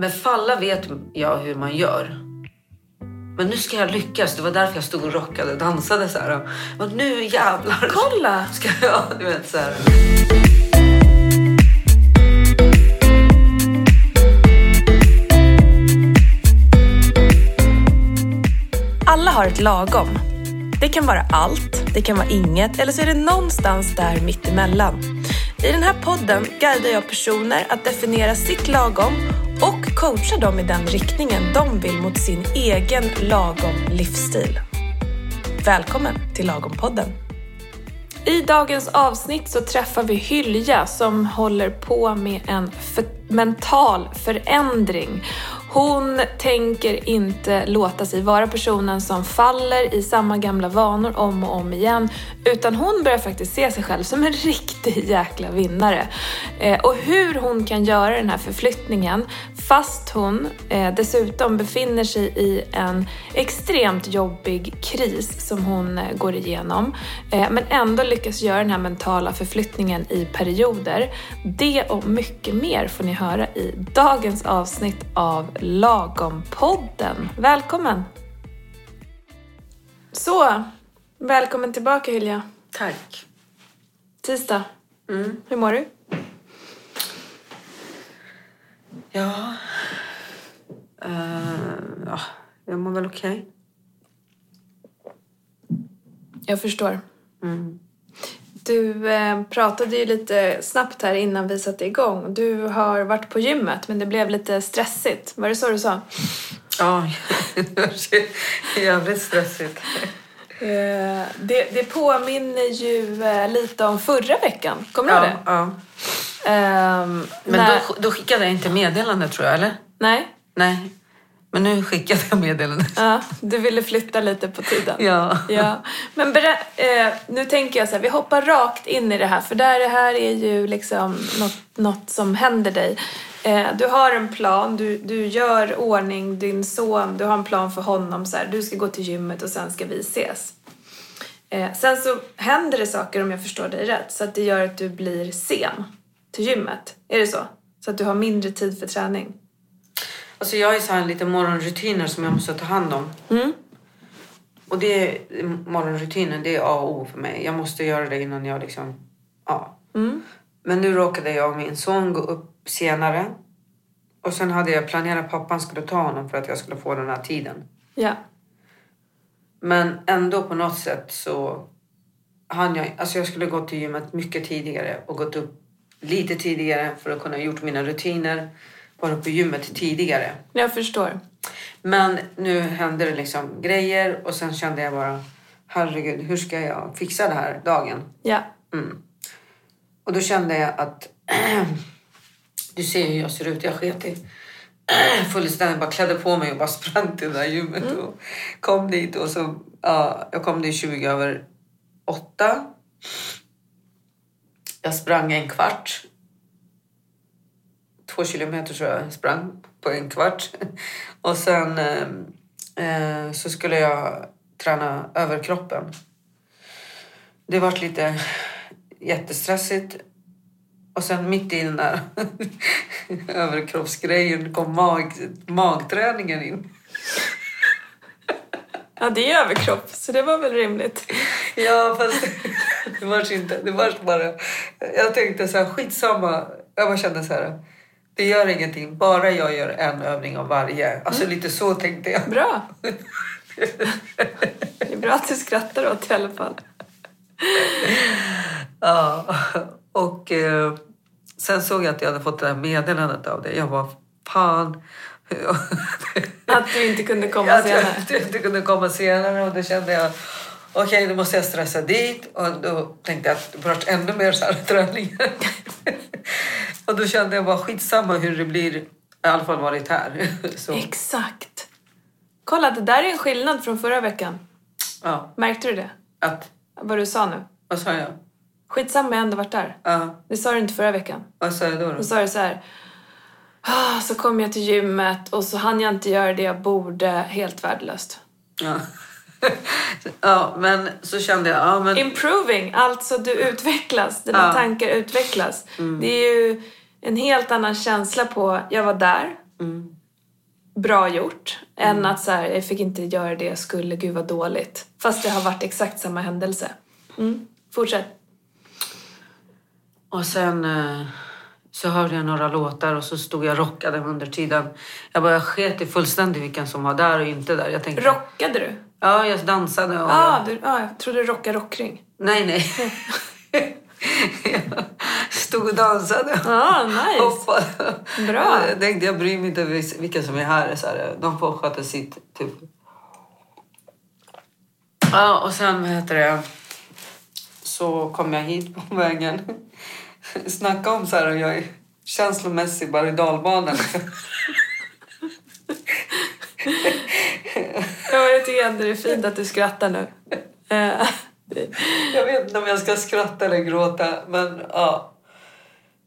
Men falla vet jag hur man gör. Men nu ska jag lyckas. Det var därför jag stod och rockade och dansade så här. Och nu jävlar. Kolla! Ska jag, du vet så här. Alla har ett lagom. Det kan vara allt, det kan vara inget eller så är det någonstans där mittemellan. I den här podden guidar jag personer att definiera sitt lagom coachar dem i den riktningen de vill mot sin egen lagom livsstil. Välkommen till Lagom-podden! I dagens avsnitt så träffar vi Hylja som håller på med en mental förändring. Hon tänker inte låta sig vara personen som faller i samma gamla vanor om och om igen, utan hon börjar faktiskt se sig själv som en riktig jäkla vinnare. Eh, och hur hon kan göra den här förflyttningen fast hon eh, dessutom befinner sig i en extremt jobbig kris som hon eh, går igenom, eh, men ändå lyckas göra den här mentala förflyttningen i perioder. Det och mycket mer får ni höra i dagens avsnitt av Lagom-podden. Välkommen! Så, välkommen tillbaka Hylja. Tack. Tisdag. Mm. Hur mår du? Ja. Eh, ja, jag mår väl okej. Jag förstår. Mm. Du eh, pratade ju lite snabbt här innan vi satte igång. Du har varit på gymmet men det blev lite stressigt. Var det så du sa? Ja, jävligt stressigt. Eh, det, det påminner ju eh, lite om förra veckan. Kommer du ihåg Ja, det? ja. Ehm, Men när- då, då skickade jag inte meddelande tror jag, eller? Nej, Nej. Men nu skickade jag meddelande. ja, du ville flytta lite på tiden. Ja. Ja, men eh, nu tänker jag så här, vi hoppar rakt in i det här för där det här är ju liksom något, något som händer dig. Eh, du har en plan, du, du gör ordning din son, du har en plan för honom så här, du ska gå till gymmet och sen ska vi ses. Eh, sen så händer det saker om jag förstår dig rätt så att det gör att du blir sen till gymmet. Är det så? Så att du har mindre tid för träning? Alltså jag har ju så här lite morgonrutiner som jag måste ta hand om. Mm. Och det morgonrutinen, det är A och O för mig. Jag måste göra det innan jag liksom... Ja. Mm. Men nu råkade jag och min son gå upp senare. Och sen hade jag planerat att pappan skulle ta honom för att jag skulle få den här tiden. Ja. Men ändå på något sätt så hann jag... Alltså jag skulle gå till gymmet mycket tidigare och gått upp lite tidigare för att kunna gjort mina rutiner. Vara på gymmet tidigare. Jag förstår. Men nu hände det liksom grejer och sen kände jag bara herregud, hur ska jag fixa det här dagen? Ja. Mm. Och då kände jag att du ser hur jag ser ut, jag sket i fullständigt bara klädde på mig och bara sprang till det där gymmet och kom dit och så, ja, jag kom dit 20 över åtta. Jag sprang en kvart. Två kilometer tror jag sprang på en kvart. Och sen eh, eh, så skulle jag träna överkroppen. Det vart lite jättestressigt. Och sen mitt i den där överkroppsgrejen kom mag, magträningen in. Ja, det är överkropp, så det var väl rimligt. Ja, fast det var inte. Det var bara... Jag tänkte så här, skitsamma. Jag bara kände så här, det gör ingenting. Bara jag gör en övning av varje. Alltså lite så tänkte jag. Bra. Det är bra att du skrattar åt i alla fall. Ja, och eh, sen såg jag att jag hade fått det här meddelandet av dig. Jag var fan. Att du inte kunde komma att senare. jag inte kunde komma senare och då kände jag okej, då måste jag stressa dit och då tänkte jag att det vart ännu mer så här träningar. och då kände jag bara skitsamma hur det blir. I alla fall varit här. Så, Exakt. Kolla, det där är en skillnad från förra veckan. ja, Märkte du det? att, Vad du sa nu. vad sa jag? Skitsamma, jag har ändå varit där. Ja, Det sa du inte förra veckan. vad sa jag då? Då då? sa du så här. "Ah, Så kom jag till gymmet och så hann jag inte göra det jag borde. Helt värdelöst. Ja. ja, men så kände jag, ja men Improving, alltså du utvecklas. Dina Ja. tankar utvecklas. Det är ju en helt annan känsla på, jag var där, bra gjort än att så här, jag fick inte göra det jag skulle, gud vad dåligt. Fast det har varit exakt samma händelse. Mm. Fortsätt. Och sen eh, så hörde jag några låtar och så stod jag och rockade under tiden. Jag bara jag sket i fullständigt vilken som var där och inte där. Jag tänkte, Rockade du? Ja, jag dansade. Och Ja, jag, du, ah, jag trodde du rockade rockring. nej, nej. jag stod och dansade. Ja, nice. Hoppade. Bra. Jag tänkte jag bryr mig inte vilka som är här. Så här de får sköta sitt. Typ. Ja, och sen vad heter det, så kom jag hit på vägen. Snacka om så här, jag är känslomässig berg och dalbana. Ja, jag tycker ändå det är fint att du skrattar nu. Jag vet inte om jag ska skratta eller gråta, men ja.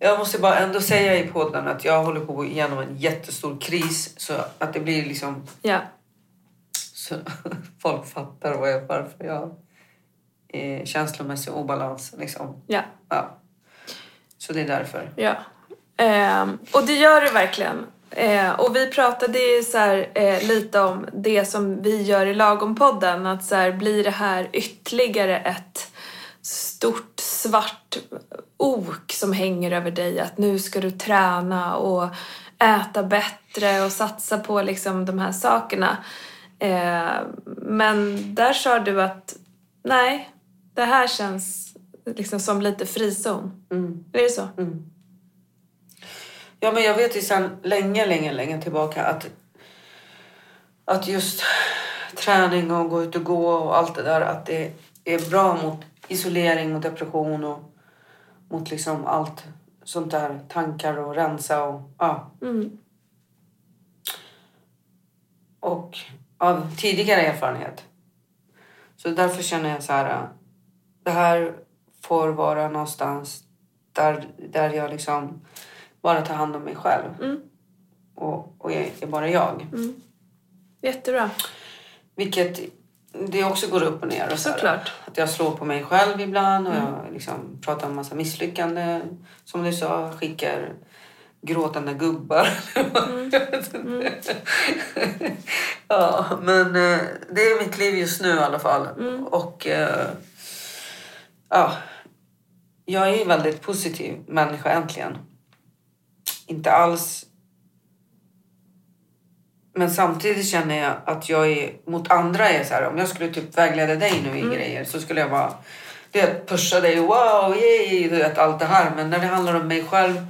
Jag måste bara ändå säga i podden att jag håller på att gå igenom en jättestor kris så att det blir liksom ja. så folk fattar vad jag, varför jag är känslomässig obalans. Liksom. Ja. Ja. Så det är därför. Ja. Ehm, och det gör det verkligen. Eh, och vi pratade ju så här, eh, lite om det som vi gör i Lagom-podden. Att så här, blir det här ytterligare ett stort svart ok som hänger över dig. Att nu ska du träna och äta bättre och satsa på liksom de här sakerna. Eh, men där sa du att nej, det här känns liksom som lite frizon. Mm. Är det så? Ja, men jag vet ju sedan länge, länge, länge tillbaka att, att just träning och gå ut och gå och allt det där att det är bra mot isolering och depression och mot liksom allt sånt där tankar och rensa och ja. Mm. Och av tidigare erfarenhet. Så därför känner jag så här. Det här får vara någonstans där, där jag liksom bara tar hand om mig själv. Mm. Och, och jag är bara jag. Jättebra. Vilket det också går upp och ner. Och så. Såklart. Att jag slår på mig själv ibland och jag liksom pratar om massa misslyckanden. Som du sa, skickar gråtande gubbar. Vet inte. ja, men eh, det är mitt liv just nu i alla fall. Och eh, ja, jag är en väldigt positiv människa äntligen. Inte alls men samtidigt känner jag att jag är mot andra är så här, om jag skulle typ vägleda dig nu i grejer så skulle jag bara du vet, pusha dig, wow, yay, du vet allt det här. Men när det handlar om mig själv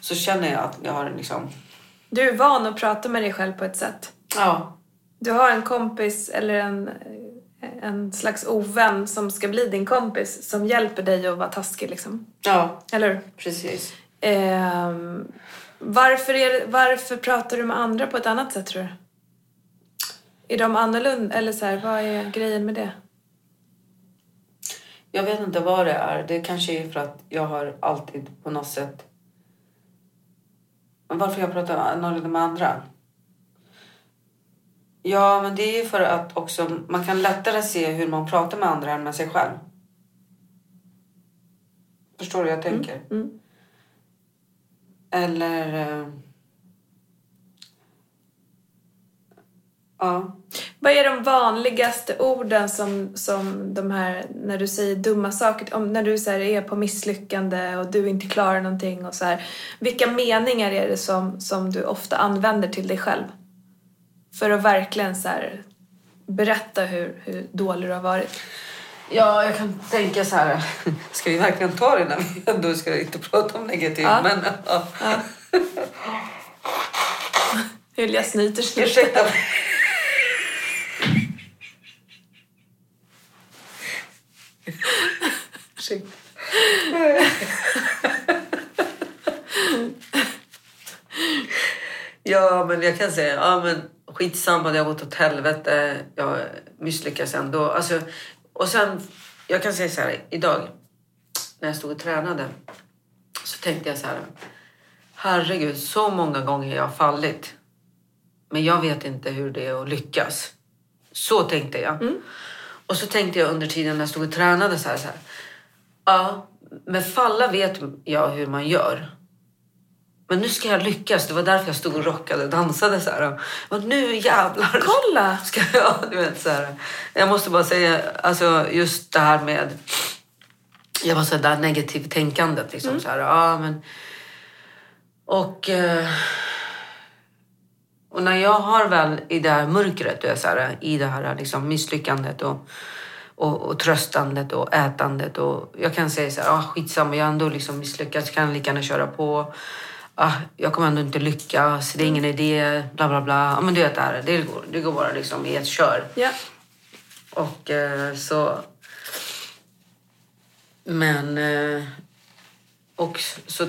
så känner jag att jag har liksom, Du är van att prata med dig själv på ett sätt. ja, Du har en kompis eller en, en slags ovän som ska bli din kompis som hjälper dig att vara taskig liksom. ja, Eller hur? precis. Ehm, varför, är, varför pratar du med andra på ett annat sätt tror du? Är de annorlunda? Eller så här, vad är grejen med det? Jag vet inte vad det är. Det kanske är för att jag har alltid på något sätt... Men varför jag pratar annorlunda med andra? Ja, men det är ju för att också man kan lättare se hur man pratar med andra än med sig själv. Förstår du hur jag tänker? mm. Eller... eh, Ja. Vad är de vanligaste orden som, som de här, när du säger dumma saker, om, när du så här, är på misslyckande och du inte klarar någonting och så här. Vilka meningar är det som, som du ofta använder till dig själv? För att verkligen så här, berätta hur, hur dålig du har varit. Ja, jag kan tänka så här. Ska vi verkligen ta det när vi ändå ska inte prata om negativt? Ja. Men, ja. Ja. Hylja snyter sig. Ursäkta. Ursäkta. Ja, men jag kan säga, ja men skitsamma, det har gått åt helvete, jag misslyckas ändå. Alltså, och sen, jag kan säga så här, idag när jag stod och tränade så tänkte jag så här, herregud, så många gånger jag har fallit. Men jag vet inte hur det är att lyckas. Så tänkte jag. Och så tänkte jag under tiden när jag stod och tränade så här, så här. Ja, med falla vet jag hur man gör. Men nu ska jag lyckas. Det var därför jag stod och rockade och dansade så här. Och nu jävlar. Kolla! Ska jag, du vet, så här. jag måste bara säga, alltså just det här med jag var så där negativt tänkandet. Liksom, så här, ja, men, och, eh, och när jag har väl i det här mörkret, du vet, så här, i det här liksom, misslyckandet och, och, och tröstandet och ätandet. Och jag kan säga så här, ah, skitsamma, jag har ändå liksom misslyckats, jag kan lika gärna köra på. Ah, jag kommer ändå inte lyckas, det är ingen idé, bla bla bla. Ja, men du vet det här, det går, det går bara liksom i ett kör. Ja. Och eh, så... Men... Eh, och så,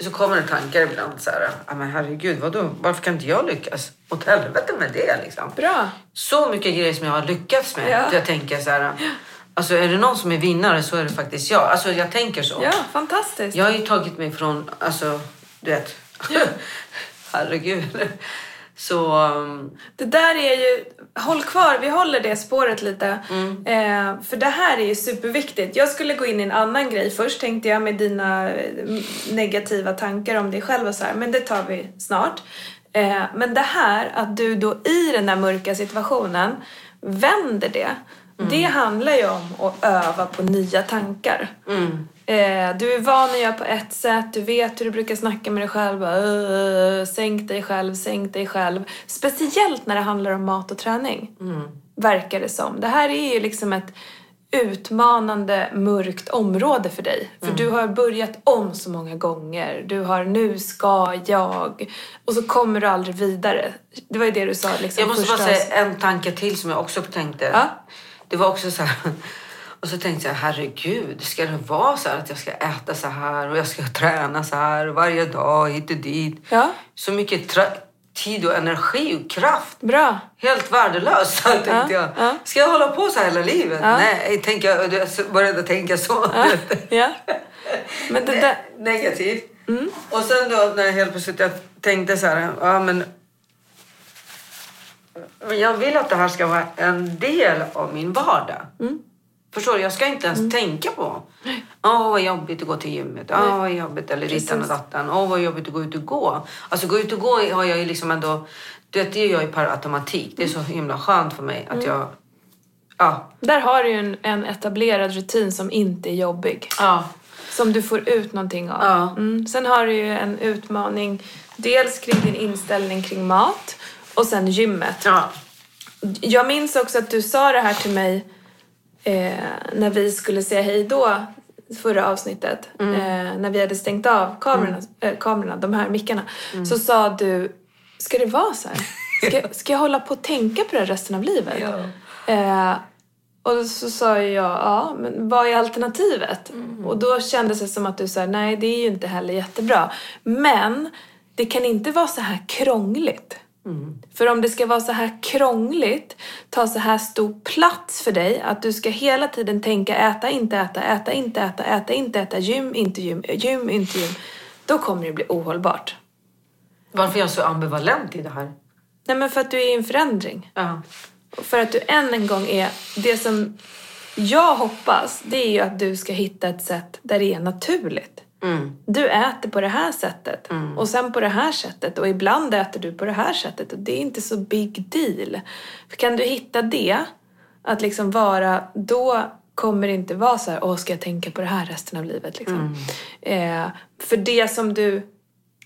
så kommer det tankar ibland så här. "Ja, men herregud, vadå? varför kan inte jag lyckas? Åt helvete med det liksom. Bra. Så mycket grejer som jag har lyckats med. Ja. Jag tänker så här. Alltså är det någon som är vinnare så är det faktiskt jag. Alltså jag tänker så. Ja, fantastiskt. Jag har ju tagit mig från, alltså du vet. herregud. Så... um, Det där är ju... Håll kvar, vi håller det spåret lite. Eh, för det här är ju superviktigt. Jag skulle gå in i en annan grej först tänkte jag med dina eh, negativa tankar om dig själv och så här. Men det tar vi snart. Eh, men det här att du då i den där mörka situationen vänder det. Det handlar ju om att öva på nya tankar. Eh, du är van att göra på ett sätt, du vet hur du brukar snacka med dig själv. Bara, "Åh, sänk dig själv, sänk dig själv. Speciellt när det handlar om mat och träning. Verkar det som. Det här är ju liksom ett utmanande, mörkt område för dig. För du har börjat om så många gånger. Du har nu ska jag. Och så kommer du aldrig vidare. Det var ju det du sa liksom Jag måste bara säga en tanke till som jag också tänkte. Ja. Det var också så här... Och så tänkte jag, herregud, ska det vara så här att jag ska äta så här och jag ska träna så här varje dag hit och dit? Ja. Så mycket tid och energi och kraft. Bra. Helt värdelöst, tänkte Ja, jag. ja. Ska jag hålla på så här hela livet? Ja. Nej, tänker jag, jag började tänka så. Ja. Men det där... Negativt. Mm. Och sen då när jag helt plötsligt jag tänkte så här, ja men men jag vill att det här ska vara en del av min vardag. Mm. Förstår du? Jag ska inte ens tänka på Åh, vad jobbigt att gå till gymmet. Åh, vad jobbigt. Eller dittan och dattan. Åh, vad jobbigt att gå ut och gå. Alltså gå ut och gå har jag ju liksom ändå... Du vet, det gör jag per automatik. Det är så himla skönt för mig Mm. att jag... Ja. Där har du ju en, en etablerad rutin som inte är jobbig. Ja. Som du får ut någonting av. Ja. Mm. Sen har du ju en utmaning dels kring din inställning kring mat och sen gymmet. Ja. Jag minns också att du sa det här till mig eh, när vi skulle säga hej då förra avsnittet. Eh, när vi hade stängt av kamerorna, eh, kamerorna de här mickarna. Så sa du, ska det vara så här? Ska, ska jag hålla på och tänka på det resten av livet? Ja. Eh, och så sa jag, ja, men vad är alternativet? Och då kändes det som att du sa, nej det är ju inte heller jättebra. Men det kan inte vara så här krångligt. För om det ska vara så här krångligt, ta så här stor plats för dig, att du ska hela tiden tänka äta, inte äta, äta, inte äta, äta, inte äta, gym, inte gym, gym, inte gym. Då kommer det bli ohållbart. Varför är jag så ambivalent i det här? Nej men för att du är i en förändring. Ja. Och För att du än en gång är... Det som jag hoppas, det är ju att du ska hitta ett sätt där det är naturligt. Mm. Du äter på det här sättet och sen på det här sättet och ibland äter du på det här sättet och det är inte så big deal. För kan du hitta det, att liksom vara, då kommer det inte vara så här, åh ska jag tänka på det här resten av livet liksom. Eh, för det som du,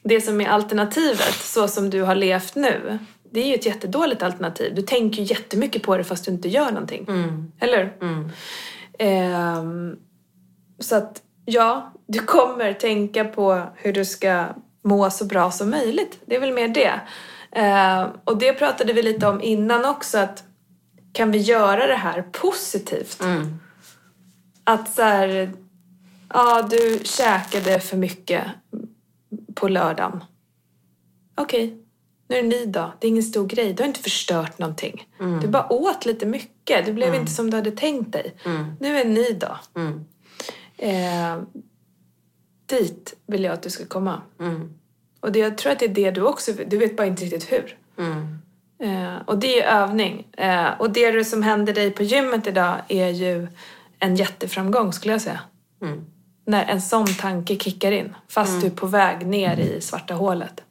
det som är alternativet, så som du har levt nu, det är ju ett jättedåligt alternativ. Du tänker ju jättemycket på det fast du inte gör någonting. Eller hur? Ehm, så att ja, du kommer tänka på hur du ska må så bra som möjligt. Det är väl mer det. Ehm, och det pratade vi lite om innan också att kan vi göra det här positivt? Mm. Att så här, ja du käkade för mycket på lördagen. Okej, nu är det en ny dag. Det är ingen stor grej. Du har inte förstört någonting. Du bara åt lite mycket. Det blev inte som du hade tänkt dig. Nu är det en ny dag. Mm. Eh, dit vill jag att du ska komma. Mm. Och det, jag tror att det är det du också Du vet bara inte riktigt hur. Mm. Eh, och det är övning. Eh, och det som händer dig på gymmet idag är ju en jätteframgång skulle jag säga. Mm. när en sån tanke kickar in fast du är på väg ner i svarta hålet.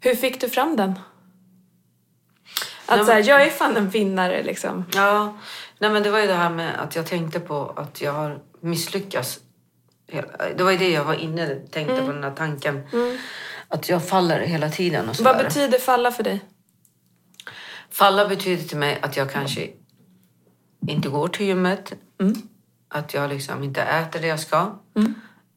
Hur fick du fram den? Att Nej, så här, men- jag är fan en vinnare liksom. Ja, nej men det var ju det här med att jag tänkte på att jag har misslyckats. Hela- Det var ju det jag var inne tänkte på den här tanken. Att jag faller hela tiden och Vad sådär. betyder falla för dig? Falla betyder till mig att jag kanske inte går till gymmet. Att jag liksom inte äter det jag ska.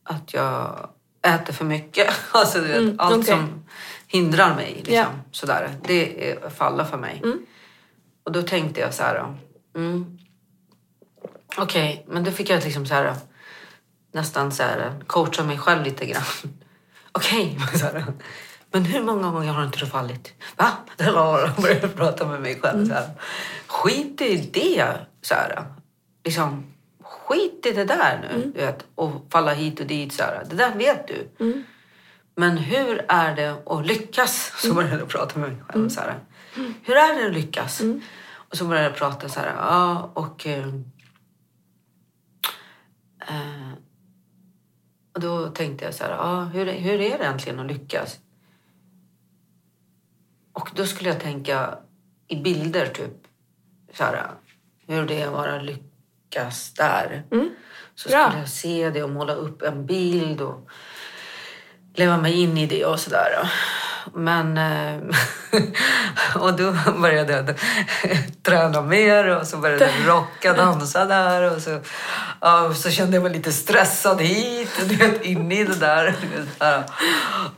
Att jag äter för mycket. Alltså, du vet, allt okej. som hindrar mig. Liksom, Ja. sådär. Det är falla för mig. Och då tänkte jag så här. då, Mm, Okej, men då fick jag liksom så här, nästan så här, coacha mig själv lite grann. Okej, här, men hur många gånger har inte du fallit? Va? Det var jag började prata med mig själv. Så här. Skit i det. Så här. Liksom, skit i det där nu. Du vet, och falla hit och dit. Så här. Det där vet du. Men hur är det att lyckas? Så började jag prata med mig själv. Så här. Hur är det att lyckas? Och så började jag prata så här. Ja, och... Eh, och då tänkte jag så här. Ja, hur, hur är det egentligen att lyckas? Och då skulle jag tänka i bilder typ. Så här, hur det är att vara lyckas där. Så Bra. skulle jag se det och måla upp en bild och leva mig in i det och sådär. Men... eh, och då började jag träna mer och så började jag rocka, dansa där och så, och så kände jag mig lite stressad hit, du vet, inne i det där.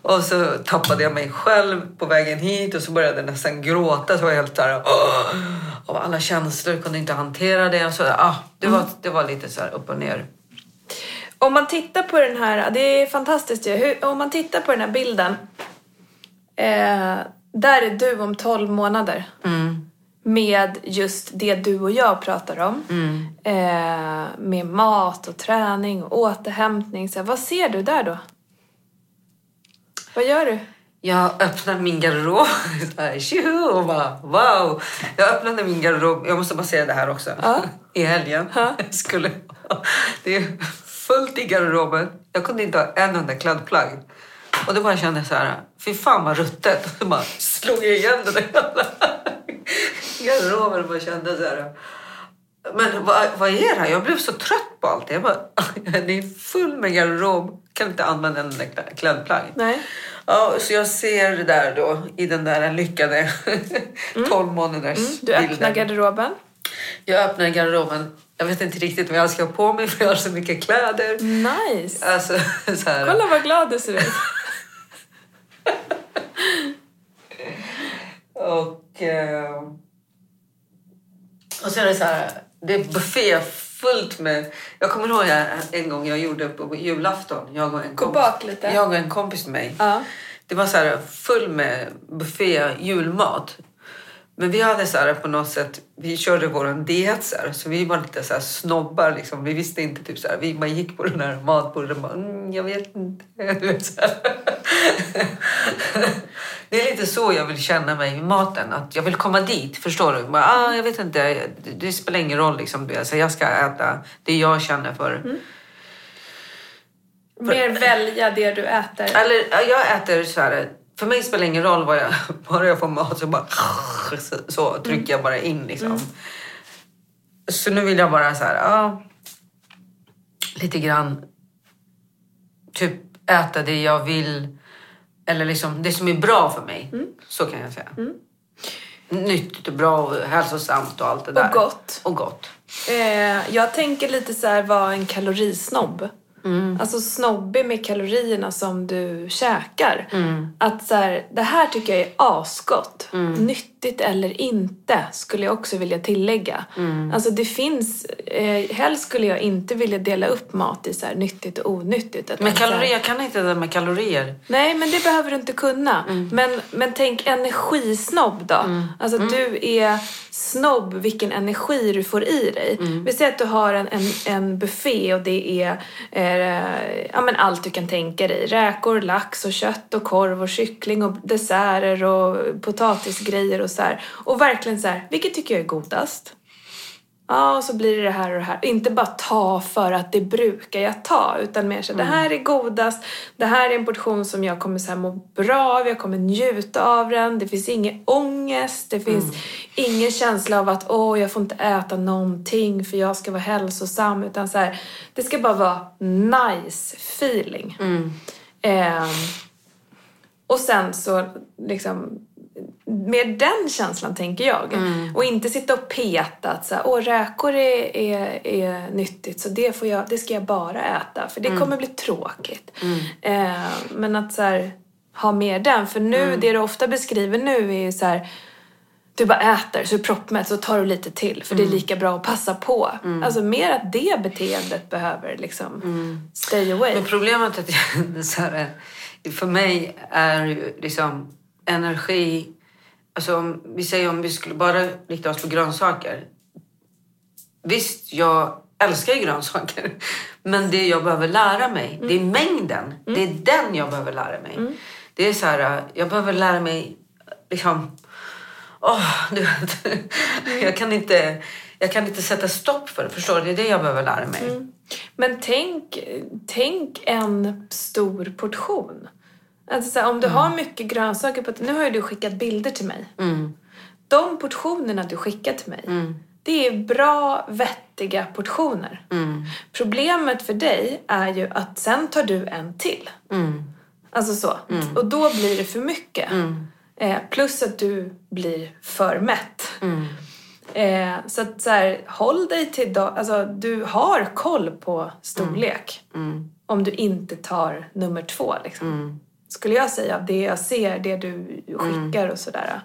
Och så tappade jag mig själv på vägen hit och så började jag nästan gråta. Så var jag helt där, av alla känslor, kunde inte hantera det. Så, ah, det, var, det var lite så här upp och ner. Om man tittar på den här, det är fantastiskt ju. Om man tittar på den här bilden. Eh, där är du om 12 månader. Med just det du och jag pratar om. Eh, med mat och träning och återhämtning. Så här, vad ser du där då? Vad gör du? Jag öppnade min garderob. Tjoho, och bara, wow! Jag öppnade min garderob. Jag måste bara säga det här också. Ja. I helgen. Jag skulle, det är fullt i garderoben. Jag kunde inte ha en enda klädplagg. Och då bara kände jag så här, fy fan vad ruttet. Och så bara slog jag igen den där jävla garderoben och bara kände så här. Men vad, vad är det här? Jag blev så trött på allt. Jag bara, det är full med garderob. Kan inte använda en klädplagg. Nej. Ja, så jag ser det där då i den där lyckade 12 månaders Mm. Du öppnar bilden. garderoben. Jag öppnar garderoben. Jag vet inte riktigt vad jag ska ha på mig för jag har så mycket kläder. Nice. Alltså, så här. Kolla vad glad du ser ut. Och, eh, och så är det så här, det är buffé fullt med... Jag kommer ihåg jag, en gång jag gjorde på julafton. Jag och en Gå kompis, bak lite. Jag och en kompis till mig. Ja. Det var så här full med buffé julmat. Men vi hade så här på något sätt, vi körde vår diet så här, så vi var lite så här snobbar liksom. Vi visste inte typ så här, vi bara gick på den här matbordet och bara, mm, jag vet inte. Det är lite så jag vill känna mig i maten, att jag vill komma dit, förstår du? Bara, ah, jag vet inte, det, spelar ingen roll liksom. Så jag ska äta det jag känner för. Mer välja det du äter. Eller ja, jag äter så här. För mig spelar det ingen roll vad jag, bara jag får mat så bara så, trycker jag bara in liksom. Så nu vill jag bara så här, ja. Lite grann typ äta det jag vill. Eller liksom det som är bra för mig. Så kan jag säga. Nyttigt och bra och hälsosamt och allt det där. Och gott. Och gott. Eh, jag tänker lite så här, vara en kalorisnobb. Alltså snobbig med kalorierna som du käkar. Att så här, det här tycker jag är asgott. Nyttigt eller inte skulle jag också vilja tillägga. Alltså det finns, eh, helst skulle jag inte vilja dela upp mat i så här nyttigt och onyttigt. Utan Men här- kalorier, jag kan inte det med kalorier. Nej, men det behöver du inte kunna. Men, men tänk energisnobb då. Alltså du är snobb vilken energi du får i dig. Vi säger att du har en, en, en buffé och det är eh, ja, men allt du kan tänka dig. Räkor, lax och kött och korv och kyckling och desserter och potatisgrejer och så här. Och verkligen så här, vilket tycker jag är godast? Ja, och så blir det det här och det här. Inte bara ta för att det brukar jag ta, utan mer så det här är godast, det här är en portion som jag kommer så här må bra av, jag kommer njuta av den, det finns ingen ångest, det finns ingen känsla av att åh, jag får inte äta någonting för jag ska vara hälsosam, utan så här, det ska bara vara nice feeling. Ehm, och sen så liksom med den känslan tänker jag. Och inte sitta och peta att så här, Åh, räkor är, är, är nyttigt så det, får jag, det ska jag bara äta för det kommer bli tråkigt. Eh, men att så här, ha med den. För nu, det du ofta beskriver nu är ju så här du bara äter så är du proppmätt så tar du lite till för det är lika bra att passa på. Alltså mer att det beteendet behöver liksom stay away. Men problemet är att jag, så här, för mig är ju liksom energi... Alltså om vi säger om vi skulle bara rikta oss på grönsaker. Visst, jag älskar ju grönsaker. Men det jag behöver lära mig, det är mängden. Det är den jag behöver lära mig. Det är så här, jag behöver lära mig liksom... Åh, du vet. Jag kan inte... Jag kan inte sätta stopp för det, förstår du? Det är det jag behöver lära mig. Men tänk, tänk en stor portion. Alltså så här, om du har mycket grönsaker på... Nu har ju du skickat bilder till mig. De portionerna du skickar till mig, det är bra, vettiga portioner. Problemet för dig är ju att sen tar du en till. Alltså så. Och då blir det för mycket. Eh, plus att du blir för mätt. Eh, så att så här, håll dig till... Då, alltså, du har koll på storlek. Om du inte tar nummer två. Liksom. Skulle jag säga. Det jag ser, det du skickar och sådär.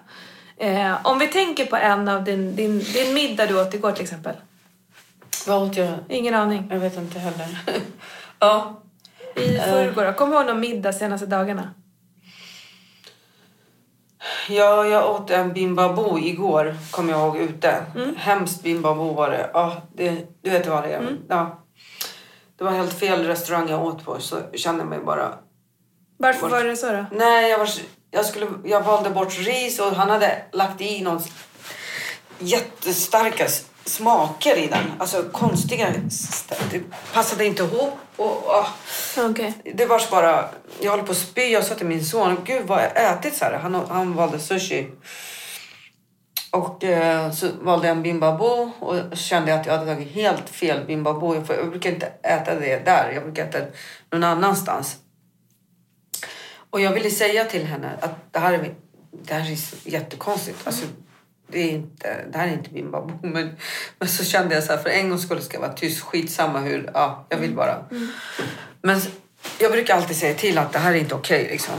Eh, om vi tänker på en av din, din, din middag du åt igår till exempel. Vad åt jag? Ingen aning. Jag vet inte heller. ja. I förrgår då? Kommer du ihåg någon middag senaste dagarna? Ja, jag åt en bimbabu igår, kommer jag ihåg, ute. Mm. Hemskt bimbabu var det. Ja, det. Du vet vad det är? Mm. Ja. Det var helt fel restaurang jag åt på, så jag kände mig bara... Varför var det så då? Nej, jag, var, jag, skulle, jag valde bort ris och han hade lagt i någon jättestarka smaker i den. Alltså konstiga... st- Det passade inte ihop. Och, ah. Okej. Det var så bara, jag håller på att spy. Jag sa till min son, gud vad har jag ätit så här? Han, han valde sushi. Och eh, så valde jag en bimbabu och kände att jag hade tagit helt fel bimbabu. Jag, jag brukar inte äta det där, jag brukar äta det någon annanstans. Och jag ville säga till henne att det här är, det här är jättekonstigt. Alltså, det, är inte, det här är inte bimbabu. Men, men så kände jag så här, för en gångs skull ska jag vara tyst. Skitsamma hur, ja, jag vill bara. Men jag brukar alltid säga till att det här är inte okej. liksom.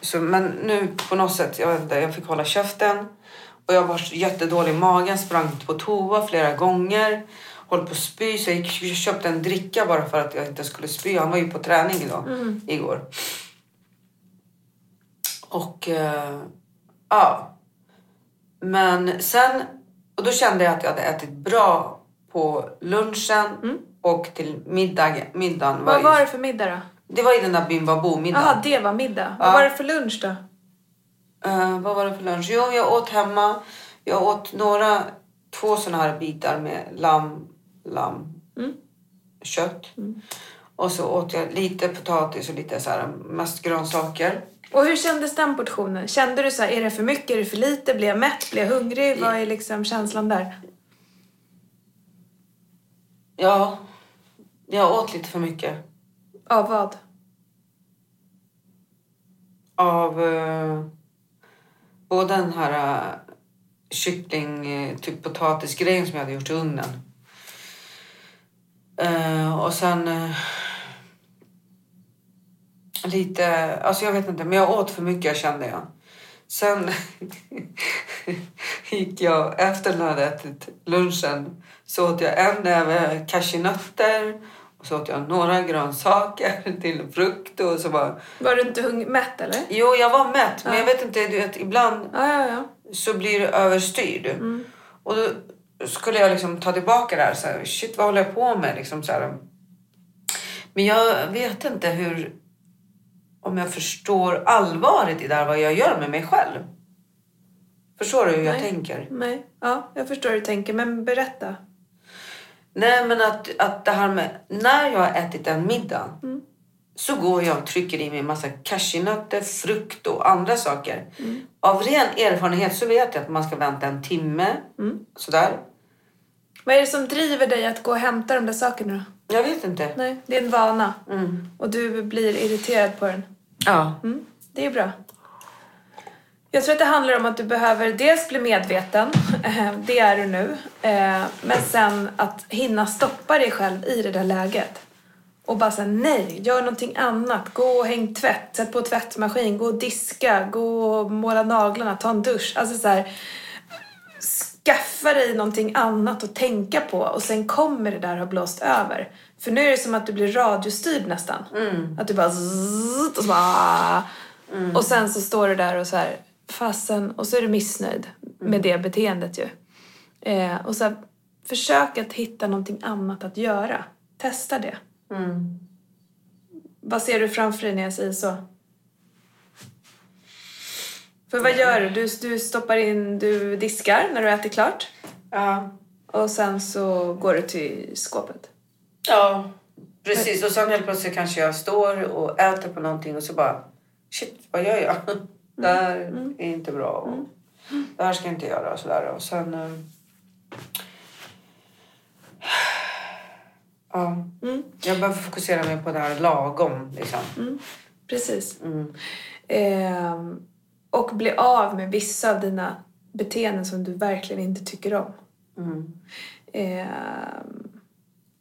Så, men nu på något sätt, jag inte, jag fick hålla käften. Och jag var jättedålig i magen, sprang på toa flera gånger. Höll på att spy, så jag gick och köpte en dricka bara för att jag inte skulle spy. Han var ju på träning idag, igår. Och eh, ja. Men sen, och då kände jag att jag hade ätit bra på lunchen och till middag, middagen. Vad ju- var det för middag då? det var i den där bimbabu-middagen. Jaha, det var middag. Ja. Vad var det för lunch då? Eh, vad var det för lunch? Jo, jag åt hemma. Jag åt några, två såna här bitar med lamm, lamm, kött. Och så åt jag lite potatis och lite så här, mest grönsaker. Och hur kändes den portionen? Kände du så här, är det för mycket, är det för lite, blir jag mätt, blir jag hungrig? Vad är liksom känslan där? Ja, jag åt lite för mycket. Av vad? Av eh, både den här eh, kyckling, eh, typ potatisgrejen som jag hade gjort i ugnen. Eh, och sen eh, lite, alltså jag vet inte, men jag åt för mycket kände jag. Sen gick jag, efter när jag hade ätit lunchen, så åt jag en näve cashewnötter och så åt jag några grönsaker till frukt och så bara... Var du inte hung- mätt eller? Jo, jag var mätt, men Ja. jag vet inte, du vet, ibland Ja, ja, så blir du överstyrd. Och då skulle jag liksom ta tillbaka det här. Så här shit, vad håller jag på med? Liksom så här. Men jag vet inte hur... Om jag förstår allvaret i det här, vad jag gör med mig själv. Förstår du hur jag Nej. tänker? Nej. Ja, jag förstår hur du tänker, men berätta. Nej, men att, att det här med... När jag har ätit den middagen Mm. så går jag och trycker i mig en massa cashewnötter, frukt och andra saker. Mm. Av ren erfarenhet så vet jag att man ska vänta en timme. Mm. Sådär. Vad är det som driver dig att gå och hämta de där sakerna då? Jag vet inte. Nej, det är en vana. Mm. Och du blir irriterad på den. Ja. Mm, det är bra. Jag tror att det handlar om att du behöver dels bli medveten, eh, det är du nu, eh, men sen att hinna stoppa dig själv i det där läget. Och bara säga nej, gör någonting annat. Gå och häng tvätt, sätt på tvättmaskin, gå och diska, gå och måla naglarna, ta en dusch. Alltså så här, skaffa dig någonting annat att tänka på och sen kommer det där ha blåst över. För nu är det som att du blir radiostyrd nästan. Att du bara zzzt, och så bara och sen så står du där och så här fasen och så är du missnöjd med det beteendet ju. Eh, och så här, försök att hitta någonting annat att göra. Testa det. Mm. Vad ser du framför dig när jag säger så? För vad gör du? du? Du stoppar in, du diskar när du äter klart. Ja. Och sen så går du till skåpet. Ja, precis. Och sen helt plötsligt kanske jag står och äter på någonting och så bara shit, vad gör jag? Det här är inte bra. Och Det här ska jag inte göra och sådär. Och sen... eh, Ja, Mm. jag behöver fokusera mig på det här lagom. Liksom. Precis. Mm. Ehm, och bli av med vissa av dina beteenden som du verkligen inte tycker om. Mm.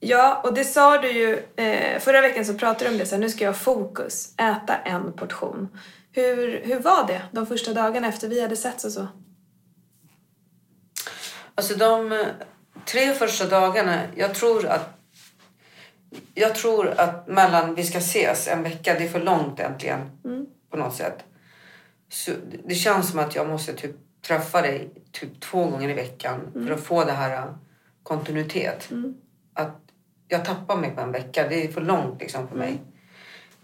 Ja, och det sa du ju... Eh, förra veckan så pratade du om det, så här, nu ska jag ha fokus. Äta en portion. Hur, hur var det de första dagarna efter vi hade setts och så? Alltså de eh, tre första dagarna, jag tror att jag tror att mellan vi ska ses en vecka, det är för långt äntligen. På något sätt. Så det- känns som att jag måste typ träffa dig typ två gånger i veckan för att få det här kontinuitet. Att jag tappar mig på en vecka, det är för långt liksom för mig.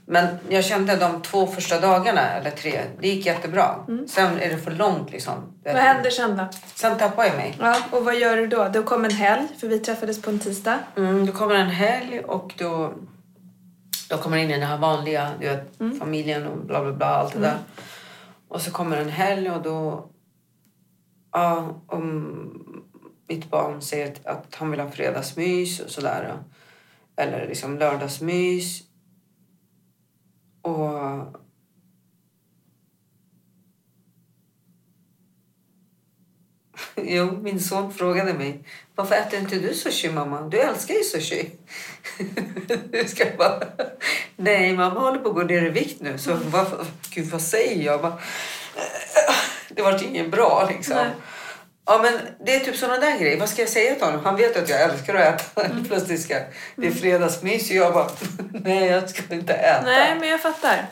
Men jag kände de två första dagarna, eller tre, det gick jättebra. Sen är det för långt liksom. Vad händer sen då? Sen tappar jag mig. Ja, och vad gör du då? Då kom en helg, för vi träffades på en tisdag. Mm, då kommer en helg och då, då kommer in i den här vanliga, du vet, familjen och bla bla bla, allt det där. Och så kommer en helg och då, ja, om mitt barn säger att han vill ha fredagsmys och sådär. Eller liksom lördagsmys. Och Jo, min son frågade mig varför äter inte du sushi mamma? Du älskar ju sushi. du ska bara, Nej, mamma håller på att gå ner i vikt nu. Så varför, gud, vad säger jag? Bara, Det var ingen bra liksom. Nej. Ja, men det är typ sådana där grejer. Vad ska jag säga till honom? Han vet att jag älskar att äta. Plötsligt ska det är fredagsmys och jag bara, nej jag ska inte äta. Nej, men jag fattar.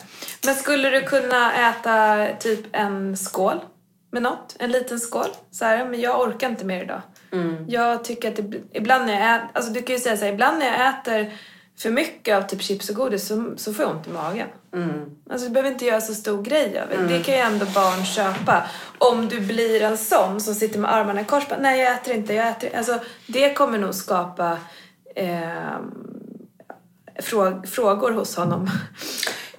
Men skulle du kunna äta typ en skål med något? En liten skål? Så här, men jag orkar inte mer idag. Jag tycker att det, ibland när jag äter, alltså du kan ju säga så här, ibland när jag äter för mycket av typ chips och godis så, så får jag ont i magen. Alltså du behöver inte göra så stor grej av det. Det kan ju ändå barn köpa. Om du blir en sån som sitter med armarna i kors nej jag äter inte, jag äter Alltså det kommer nog skapa ehm, frå- frågor hos honom.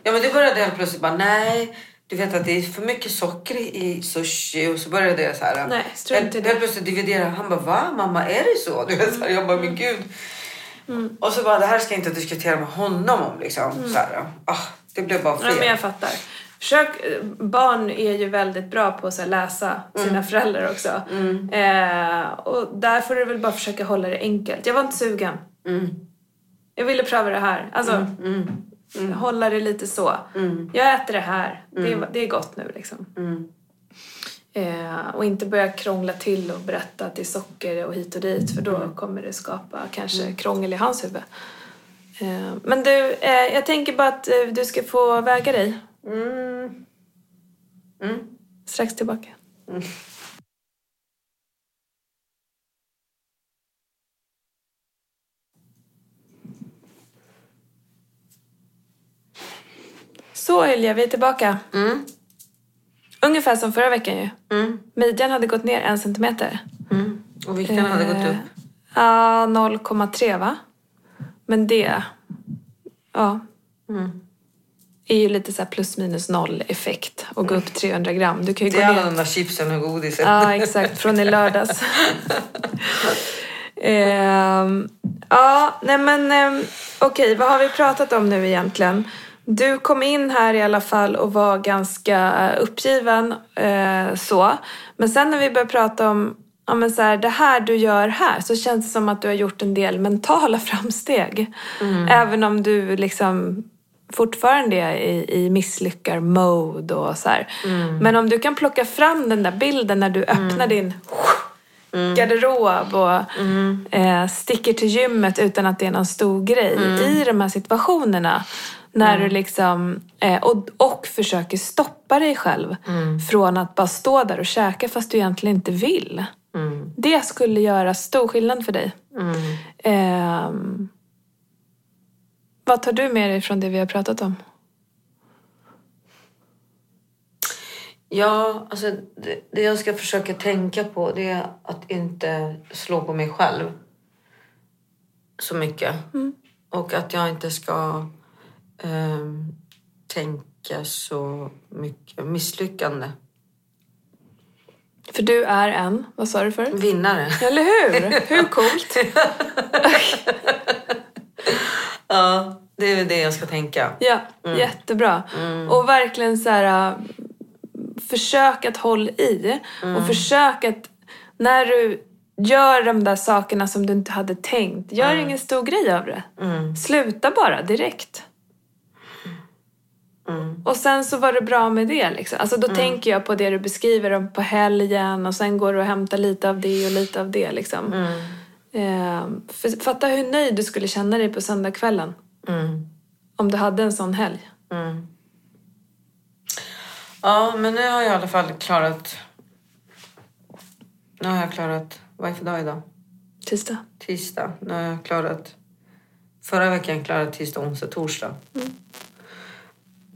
Ja men det började helt plötsligt bara nej. Du vet att det är för mycket socker i sushi och så började jag så här. Nej, strunt i det. helt plötsligt dividera. Han bara va mamma är det så? Du vet, så här, jag bara men gud. Och så bara det här ska jag inte diskutera med honom om liksom. Så här, ah, det blev bara Ja, fel. men jag fattar. Försök, barn är ju väldigt bra på att här, läsa sina föräldrar också. Eh, och där får du väl bara försöka hålla det enkelt. Jag var inte sugen. Jag ville pröva det här. Alltså, hålla det lite så. Jag äter det här. Det, är, det är gott nu liksom. Eh, och inte börja krångla till och berätta att det är socker och hit och dit för då kommer det skapa kanske krångel i hans huvud. Eh, men du, eh, jag tänker bara att eh, du ska få väga dig. Mm. Mm. Strax tillbaka. Så Helja, vi är tillbaka. Mm. Ungefär som förra veckan ju. Mm. Midjan hade gått ner en centimeter. Mm. Och vikten hade gått upp. Ja, 0,3 va? Men det, ja. är ju lite så här plus minus noll effekt och gå upp 300 gram. Du kan ju Det gå är alla de där chipsen och godisen. Ja, exakt. Från i lördags. Ehm, ja, nej men ehm, okej, vad har vi pratat om nu egentligen? Du kom in här i alla fall och var ganska eh, uppgiven eh, så. Men sen när vi började prata om ja, men så här, det här du gör här så känns det som att du har gjort en del mentala framsteg. Även om du liksom fortfarande är i, i misslyckar-mode och så här. Men om du kan plocka fram den där bilden när du öppnar din garderob och eh, sticker till gymmet utan att det är någon stor grej i de här situationerna. När du liksom, eh, och, och försöker stoppa dig själv från att bara stå där och käka fast du egentligen inte vill. Det skulle göra stor skillnad för dig. Ehm, vad tar du med dig från det vi har pratat om? Ja, alltså det, det jag ska försöka tänka på det är att inte slå på mig själv så mycket. Och att jag inte ska ehm, tänka så mycket misslyckande. För du är en, vad sa du förut? Vinnare. Eller hur? Hur coolt? Ja, det är väl det jag ska tänka. Ja, jättebra. Och verkligen så här, äh, försök att hålla i. Och försök att, när du gör de där sakerna som du inte hade tänkt, gör ingen stor grej av det. Sluta bara direkt. Och sen så var det bra med det. Liksom. Alltså då tänker jag på det du beskriver om på helgen och sen går du och hämtar lite av det och lite av det. Liksom. Eh, för, fatta hur nöjd du skulle känna dig på söndagskvällen. Mm. Om du hade en sån helg. Ja, men nu har jag i alla fall klarat... Nu har jag klarat... Vad är för dag idag? Tisdag. Tisdag. Nu har jag klarat... Förra veckan klarade jag tisdag, onsdag, torsdag.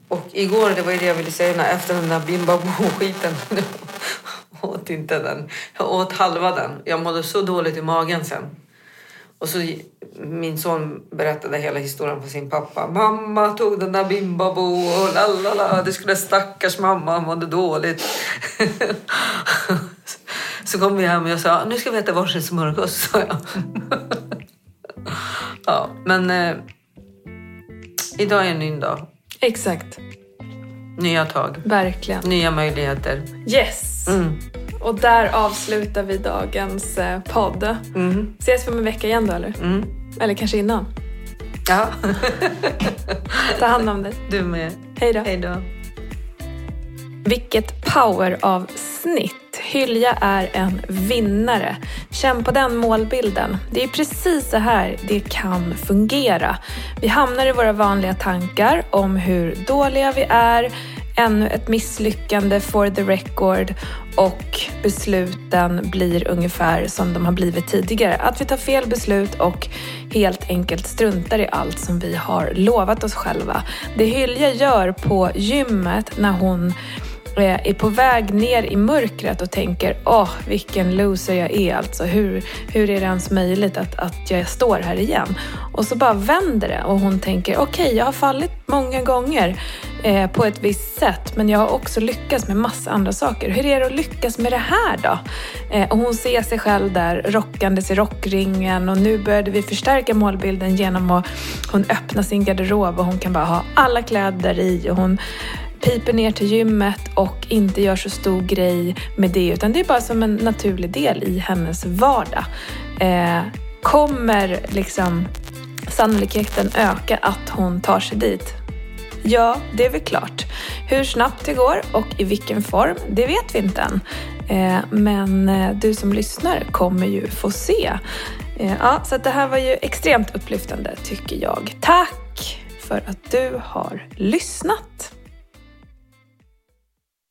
Och igår, det var ju det jag ville säga, när efter den där bimbabo-skiten. Jag åt inte den. Jag åt halva den. Jag mådde så dåligt i magen sen. Och så min son berättade hela historien för sin pappa. Mamma tog den där bimbabo och lalala. Det skulle stackars mamma, mådde dåligt. Så kom vi hem och jag sa, nu ska vi äta varsin smörgås, sa jag. Ja, men eh, idag är en ny dag. Exakt. Nya tag, Verkligen. nya möjligheter. Yes! Mm. Och där avslutar vi dagens eh, podd. Mm. Ses vi om en vecka igen då eller? Mm. Eller kanske innan. Ja, Ta hand om dig. du med. Hej då. Hej då. Vilket poweravsnitt! Hylja är en vinnare. Känn på den målbilden. Det är precis så här det kan fungera. Vi hamnar i våra vanliga tankar om hur dåliga vi är, ännu ett misslyckande for the record och besluten blir ungefär som de har blivit tidigare. Att vi tar fel beslut och helt enkelt struntar i allt som vi har lovat oss själva. Det Hylja gör på gymmet när hon är på väg ner i mörkret och tänker åh vilken loser jag är alltså. Hur, hur är det ens möjligt att, att jag står här igen? Och så bara vänder det och hon tänker okej jag har fallit många gånger eh, på ett visst sätt men jag har också lyckats med massa andra saker. Hur är det att lyckas med det här då? Eh, och hon ser sig själv där rockandes i rockringen och nu började vi förstärka målbilden genom att hon öppnar sin garderob och hon kan bara ha alla kläder i och hon piper ner till gymmet och inte gör så stor grej med det utan det är bara som en naturlig del i hennes vardag. Eh, kommer liksom sannolikheten öka att hon tar sig dit? Ja, det är väl klart. Hur snabbt det går och i vilken form, det vet vi inte än. Eh, men eh, du som lyssnar kommer ju få se. Eh, ja, så det här var ju extremt upplyftande tycker jag. Tack för att du har lyssnat.